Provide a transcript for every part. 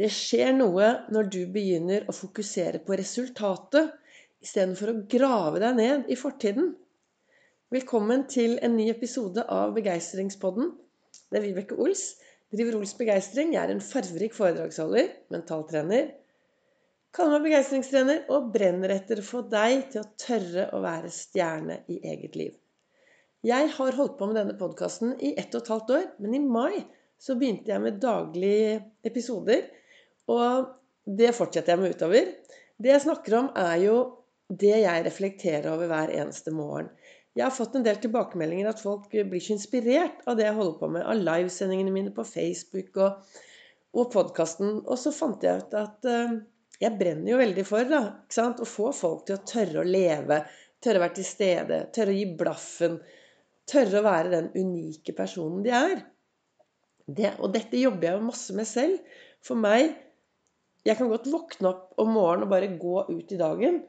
Det skjer noe når du begynner å fokusere på resultatet istedenfor å grave deg ned i fortiden. Velkommen til en ny episode av Begeistringspodden. Det er Vibeke Ols. Driver Ols Begeistring. Jeg er en farverik foredragsholder, mentaltrener. Kaller meg begeistringstrener og brenner etter å få deg til å tørre å være stjerne i eget liv. Jeg har holdt på med denne podkasten i ett og et halvt år, men i mai så begynte jeg med daglige episoder og det fortsetter jeg med utover. Det jeg snakker om, er jo det jeg reflekterer over hver eneste morgen. Jeg har fått en del tilbakemeldinger at folk blir så inspirert av det jeg holder på med. Av livesendingene mine på Facebook og, og podkasten. Og så fant jeg ut at uh, jeg brenner jo veldig for da, å få folk til å tørre å leve. Tørre å være til stede. Tørre å gi blaffen. Tørre å være den unike personen de er. Det, og dette jobber jeg jo masse med selv. For meg jeg kan godt våkne opp om morgenen og bare gå ut i dagen.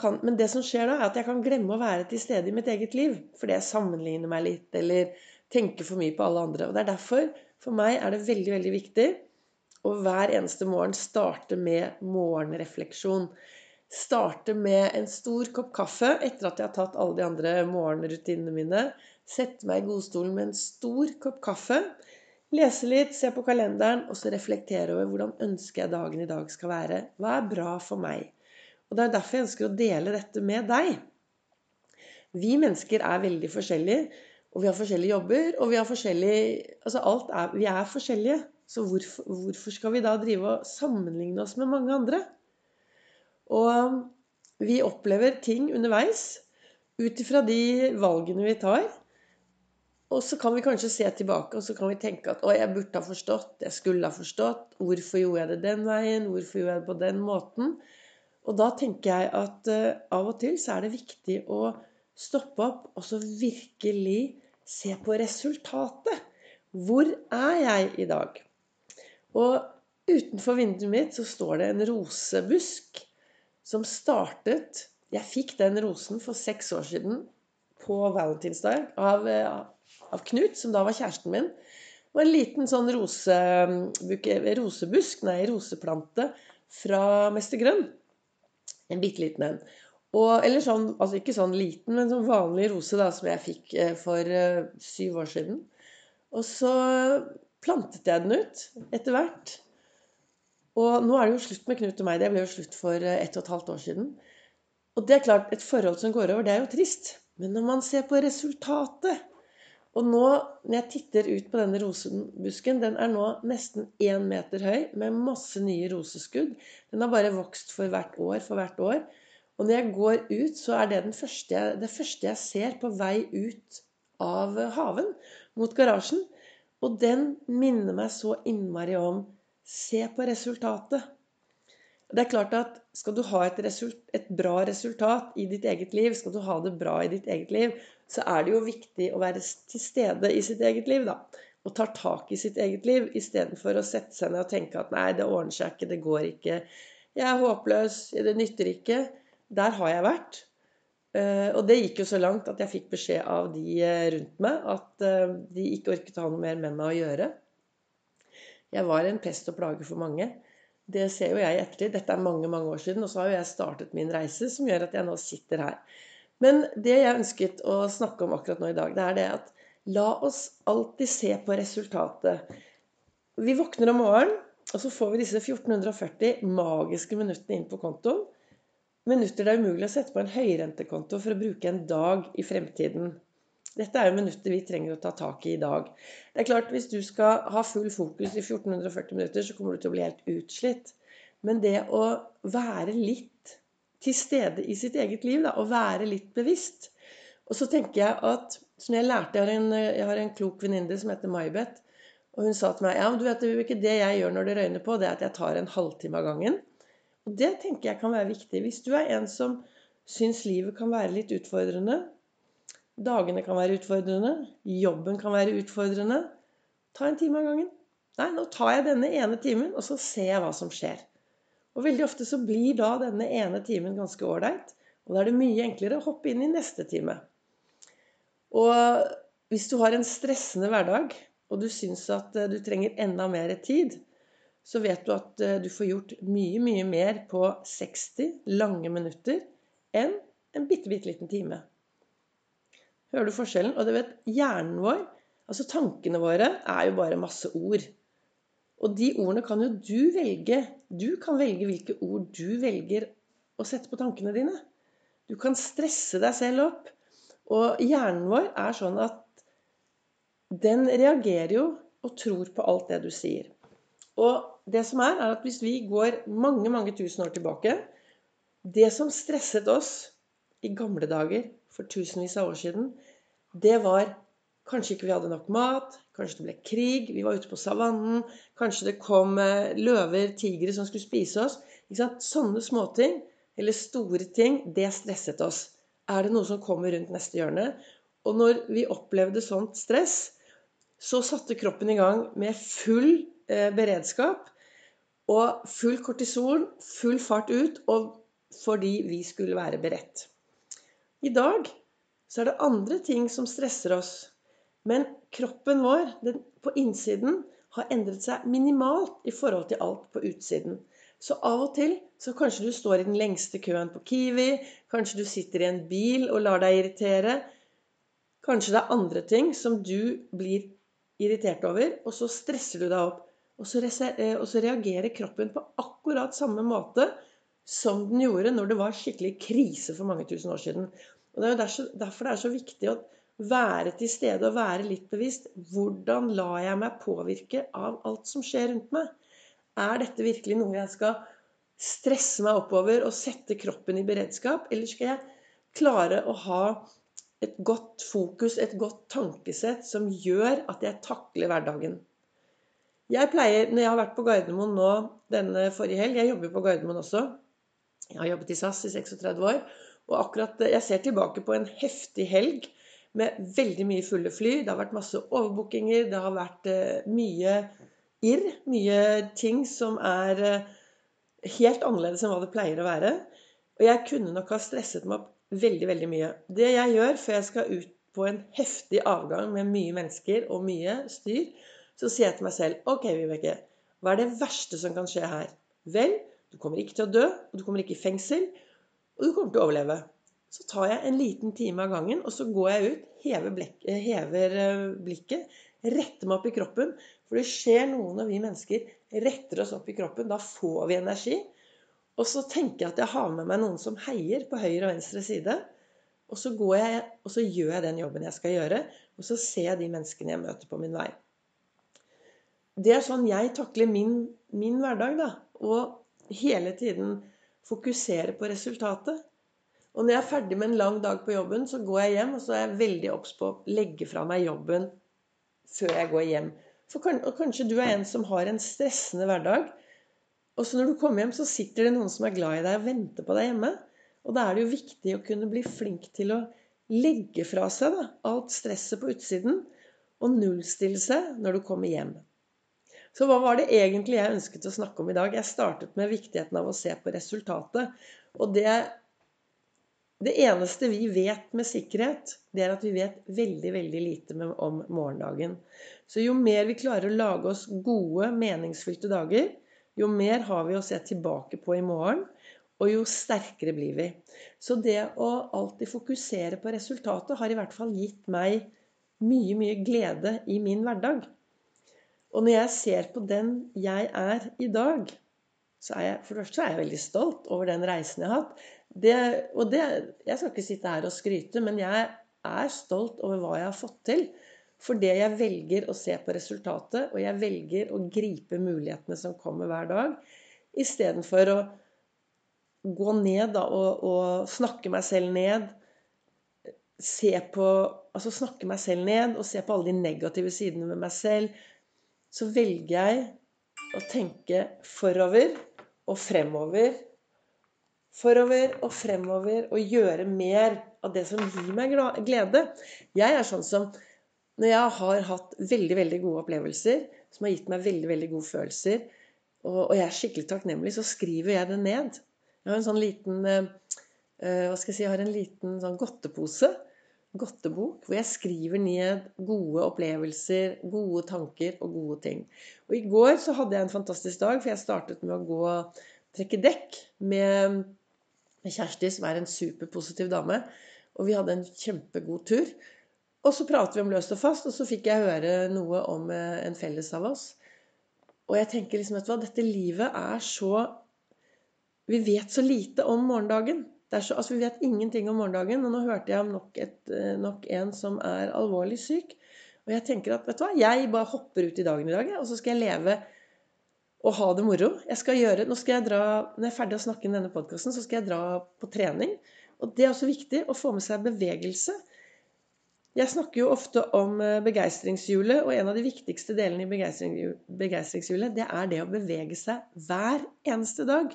Kan, men det som skjer da, er at jeg kan glemme å være til stede i mitt eget liv. Fordi jeg sammenligner meg litt eller tenker for mye på alle andre. Og det er derfor, for meg, er det veldig, veldig viktig å hver eneste morgen starte med morgenrefleksjon. Starte med en stor kopp kaffe etter at jeg har tatt alle de andre morgenrutinene mine. Sette meg i godstolen med en stor kopp kaffe. Lese litt, se på kalenderen, og så reflektere over hvordan ønsker jeg dagen i dag skal være. Hva er bra for meg? Og Det er derfor jeg ønsker å dele dette med deg. Vi mennesker er veldig forskjellige, og vi har forskjellige jobber, og vi har forskjellige, Altså alt er Vi er forskjellige. Så hvorfor, hvorfor skal vi da drive og sammenligne oss med mange andre? Og vi opplever ting underveis ut ifra de valgene vi tar. Og så kan vi kanskje se tilbake og så kan vi tenke at å, jeg burde ha forstått, jeg skulle ha forstått. Hvorfor gjorde jeg det den veien? Hvorfor gjorde jeg det på den måten? Og da tenker jeg at uh, av og til så er det viktig å stoppe opp og så virkelig se på resultatet. Hvor er jeg i dag? Og utenfor vinduet mitt så står det en rosebusk som startet Jeg fikk den rosen for seks år siden på valentinsdag av, uh, av Knut, som da var kjæresten min. Og en liten sånn rose, rosebusk, nei, roseplante fra Mester Grønn. En bitte liten en. Og, eller sånn, altså ikke sånn liten, men sånn vanlig rose da, som jeg fikk eh, for uh, syv år siden. Og så plantet jeg den ut etter hvert. Og nå er det jo slutt med Knut og meg. Det ble jo slutt for uh, ett og et halvt år siden. Og det er klart, et forhold som går over, det er jo trist. Men når man ser på resultatet og nå, når jeg titter ut på denne rosebusken, den er nå nesten én meter høy med masse nye roseskudd. Den har bare vokst for hvert år for hvert år. Og når jeg går ut, så er det første jeg, det første jeg ser på vei ut av haven mot garasjen. Og den minner meg så innmari om Se på resultatet. Det er klart at Skal du ha et, result, et bra resultat i ditt eget liv, skal du ha det bra i ditt eget liv, så er det jo viktig å være til stede i sitt eget liv, da. Og tar tak i sitt eget liv istedenfor å sette seg ned og tenke at nei, det ordner seg ikke, det går ikke. Jeg er håpløs, det nytter ikke. Der har jeg vært. Eh, og det gikk jo så langt at jeg fikk beskjed av de eh, rundt meg at eh, de ikke orket å ha noe mer med meg å gjøre. Jeg var en pest og plage for mange. Det ser jo jeg i ettertid. Dette er mange mange år siden, og så har jo jeg startet min reise som gjør at jeg nå sitter her. Men det jeg ønsket å snakke om akkurat nå i dag, det er det at la oss alltid se på resultatet. Vi våkner om morgenen, og så får vi disse 1440 magiske minuttene inn på kontoen. Minutter det er umulig å sette på en høyrentekonto for å bruke en dag i fremtiden. Dette er jo minutter vi trenger å ta tak i i dag. Det er klart, Hvis du skal ha full fokus i 1440 minutter, så kommer du til å bli helt utslitt. Men det å være litt til stede i sitt eget liv. Da, og være litt bevisst. Og så tenker jeg at som jeg lærte Jeg har en, jeg har en klok venninne som heter May-Beth. Og hun sa til meg ja, men du vet jo ikke det jeg gjør når det røyner på, det er at jeg tar en halvtime av gangen. Og det tenker jeg kan være viktig. Hvis du er en som syns livet kan være litt utfordrende, dagene kan være utfordrende, jobben kan være utfordrende, ta en time av gangen. Nei, nå tar jeg denne ene timen, og så ser jeg hva som skjer. Og veldig ofte så blir da denne ene timen ganske ålreit. Og da er det mye enklere å hoppe inn i neste time. Og hvis du har en stressende hverdag, og du syns at eh, du trenger enda mer tid, så vet du at eh, du får gjort mye, mye mer på 60 lange minutter enn en bitte, bitte liten time. Hører du forskjellen? Og du vet, hjernen vår, altså tankene våre, er jo bare masse ord. Og de ordene kan jo du velge. Du kan velge hvilke ord du velger å sette på tankene dine. Du kan stresse deg selv opp. Og hjernen vår er sånn at den reagerer jo og tror på alt det du sier. Og det som er, er at hvis vi går mange, mange tusen år tilbake Det som stresset oss i gamle dager, for tusenvis av år siden, det var Kanskje ikke vi hadde nok mat, kanskje det ble krig, vi var ute på savannen, kanskje det kom eh, løver, tigre som skulle spise oss. Sånne småting, eller store ting, det stresset oss. Er det noe som kommer rundt neste hjørne? Og når vi opplevde sånt stress, så satte kroppen i gang med full eh, beredskap og full kortison, full fart ut, fordi vi skulle være beredt. I dag så er det andre ting som stresser oss. Men kroppen vår den, på innsiden har endret seg minimalt i forhold til alt på utsiden. Så av og til så kanskje du står i den lengste køen på Kiwi, kanskje du sitter i en bil og lar deg irritere. Kanskje det er andre ting som du blir irritert over, og så stresser du deg opp. Og så, eh, reagerer kroppen på akkurat samme måte som den gjorde når det var skikkelig krise for mange tusen år siden. Og Det er jo derfor det er så viktig å være til stede og være litt bevisst. Hvordan lar jeg meg påvirke av alt som skjer rundt meg? Er dette virkelig noe jeg skal stresse meg oppover og sette kroppen i beredskap? Eller skal jeg klare å ha et godt fokus, et godt tankesett som gjør at jeg takler hverdagen. Jeg pleier, når jeg har vært på Gardermoen nå denne forrige helg Jeg jobber på Gardermoen også. Jeg har jobbet i SAS i 36 år. Og akkurat jeg ser tilbake på en heftig helg med veldig mye fulle fly. Det har vært masse overbookinger. Det har vært uh, mye irr. Mye ting som er uh, helt annerledes enn hva det pleier å være. Og jeg kunne nok ha stresset meg opp veldig, veldig mye. Det jeg gjør før jeg skal ut på en heftig avgang med mye mennesker og mye styr, så sier jeg til meg selv OK, Vibeke, hva er det verste som kan skje her? Vel, du kommer ikke til å dø, og du kommer ikke i fengsel, og du kommer til å overleve. Så tar jeg en liten time av gangen, og så går jeg ut, hever, blek, hever eh, blikket, retter meg opp i kroppen. For det skjer noe når vi mennesker retter oss opp i kroppen. Da får vi energi. Og så tenker jeg at jeg har med meg noen som heier på høyre og venstre side. Og så, jeg, og så gjør jeg den jobben jeg skal gjøre, og så ser jeg de menneskene jeg møter på min vei. Det er sånn jeg takler min, min hverdag, da. Og hele tiden fokusere på resultatet. Og når jeg er ferdig med en lang dag på jobben, så går jeg hjem, og så er jeg veldig obs på å legge fra meg jobben før jeg går hjem. For kanskje du er en som har en stressende hverdag. Og så når du kommer hjem, så sitter det noen som er glad i deg og venter på deg hjemme. Og da er det jo viktig å kunne bli flink til å legge fra seg da, alt stresset på utsiden og nullstille seg når du kommer hjem. Så hva var det egentlig jeg ønsket å snakke om i dag? Jeg startet med viktigheten av å se på resultatet. Og det, det eneste vi vet med sikkerhet, det er at vi vet veldig, veldig lite om morgendagen. Så jo mer vi klarer å lage oss gode, meningsfylte dager, jo mer har vi å se tilbake på i morgen, og jo sterkere blir vi. Så det å alltid fokusere på resultatet har i hvert fall gitt meg mye, mye glede i min hverdag. Og når jeg ser på den jeg er i dag, så er jeg for det første er jeg veldig stolt over den reisen jeg har hatt. Det, og det, jeg skal ikke sitte her og skryte, men jeg er stolt over hva jeg har fått til. For det jeg velger å se på resultatet, og jeg velger å gripe mulighetene som kommer hver dag, istedenfor å gå ned da, og, og, snakke meg selv ned. Se på Altså snakke meg selv ned og se på alle de negative sidene ved meg selv. Så velger jeg å tenke forover og fremover. Forover og fremover og gjøre mer av det som gir meg glede. Jeg er sånn som når jeg har hatt veldig veldig gode opplevelser som har gitt meg veldig veldig gode følelser, og, jeg er skikkelig takknemlig, så skriver jeg det ned. Jeg har en sånn liten uh, Hva skal jeg si Jeg har en liten sånn godtepose godtebok hvor jeg skriver ned gode opplevelser, gode tanker og gode ting. Og i går så hadde jeg en fantastisk dag, for jeg startet med å gå og trekke dekk med, Kjersti, som er en superpositiv dame. Og vi hadde en kjempegod tur. Og så pratet vi om løst og fast, og så fikk jeg høre noe om eh, en felles av oss. Og jeg tenker liksom, vet du hva, dette livet er så Vi vet så lite om morgendagen. Så, altså vi vet ingenting om morgendagen. Og nå hørte jeg om nok, et, eh, nok, en som er alvorlig syk. Og jeg tenker at vet du hva, jeg bare hopper ut i dagen i dag, og så skal jeg leve og ha det moro. Jeg skal gjøre, nå skal jeg dra, Når jeg er ferdig å snakke inn denne podkasten, så skal jeg dra på trening. Og det er også viktig å få med seg bevegelse. Jeg snakker jo ofte om eh, begeistringshjulet, og en av de viktigste delene i begeistringshjulet, det er det å bevege seg hver eneste dag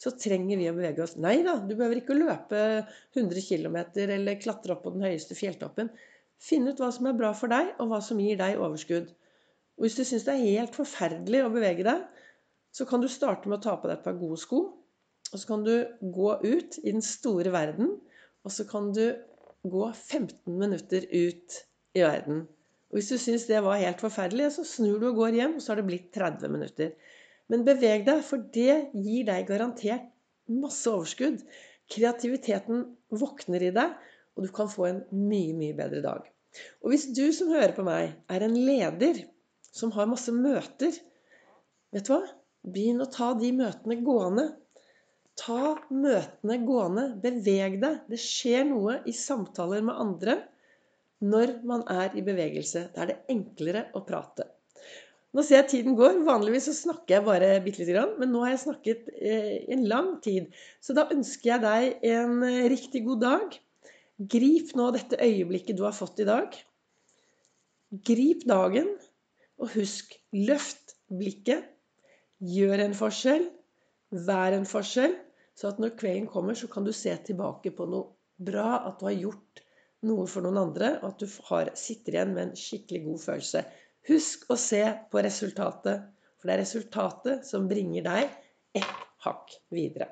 så trenger vi å bevege oss. Nei da, du behøver ikke å løpe 100 km eller klatre opp på den høyeste fjelltoppen. Finn ut hva som er bra for deg, og hva som gir deg overskudd. Og hvis du syns det er helt forferdelig å bevege deg, så kan du starte med å ta på deg et par gode sko. Og så kan du gå ut i den store verden, og så kan du gå 15 minutter ut i verden. Og hvis du syns det var helt forferdelig, så snur du og går hjem, og så har det blitt 30 minutter. Men beveg deg, for det gir deg garantert masse overskudd. Kreativiteten våkner i deg, og du kan få en mye, mye bedre dag. Og hvis du som hører på meg, er en leder som har masse møter, vet du hva? Begynn å ta de møtene gående. Ta møtene gående. Beveg deg. Det skjer noe i samtaler med andre når man er i bevegelse. Da er det enklere å prate. Nå ser jeg tiden går. Vanligvis så snakker jeg bare bitte lite grann. Men nå har jeg snakket eh, en lang tid. Så da ønsker jeg deg en eh, riktig god dag. Grip nå dette øyeblikket du har fått i dag. Grip dagen, og husk løft blikket. Gjør en forskjell. Vær en forskjell. Så at når kvelden kommer, så kan du se tilbake på noe bra. At du har gjort noe for noen andre, og at du har, sitter igjen med en skikkelig god følelse. Husk å se på resultatet, for det er resultatet som bringer deg ett hakk videre.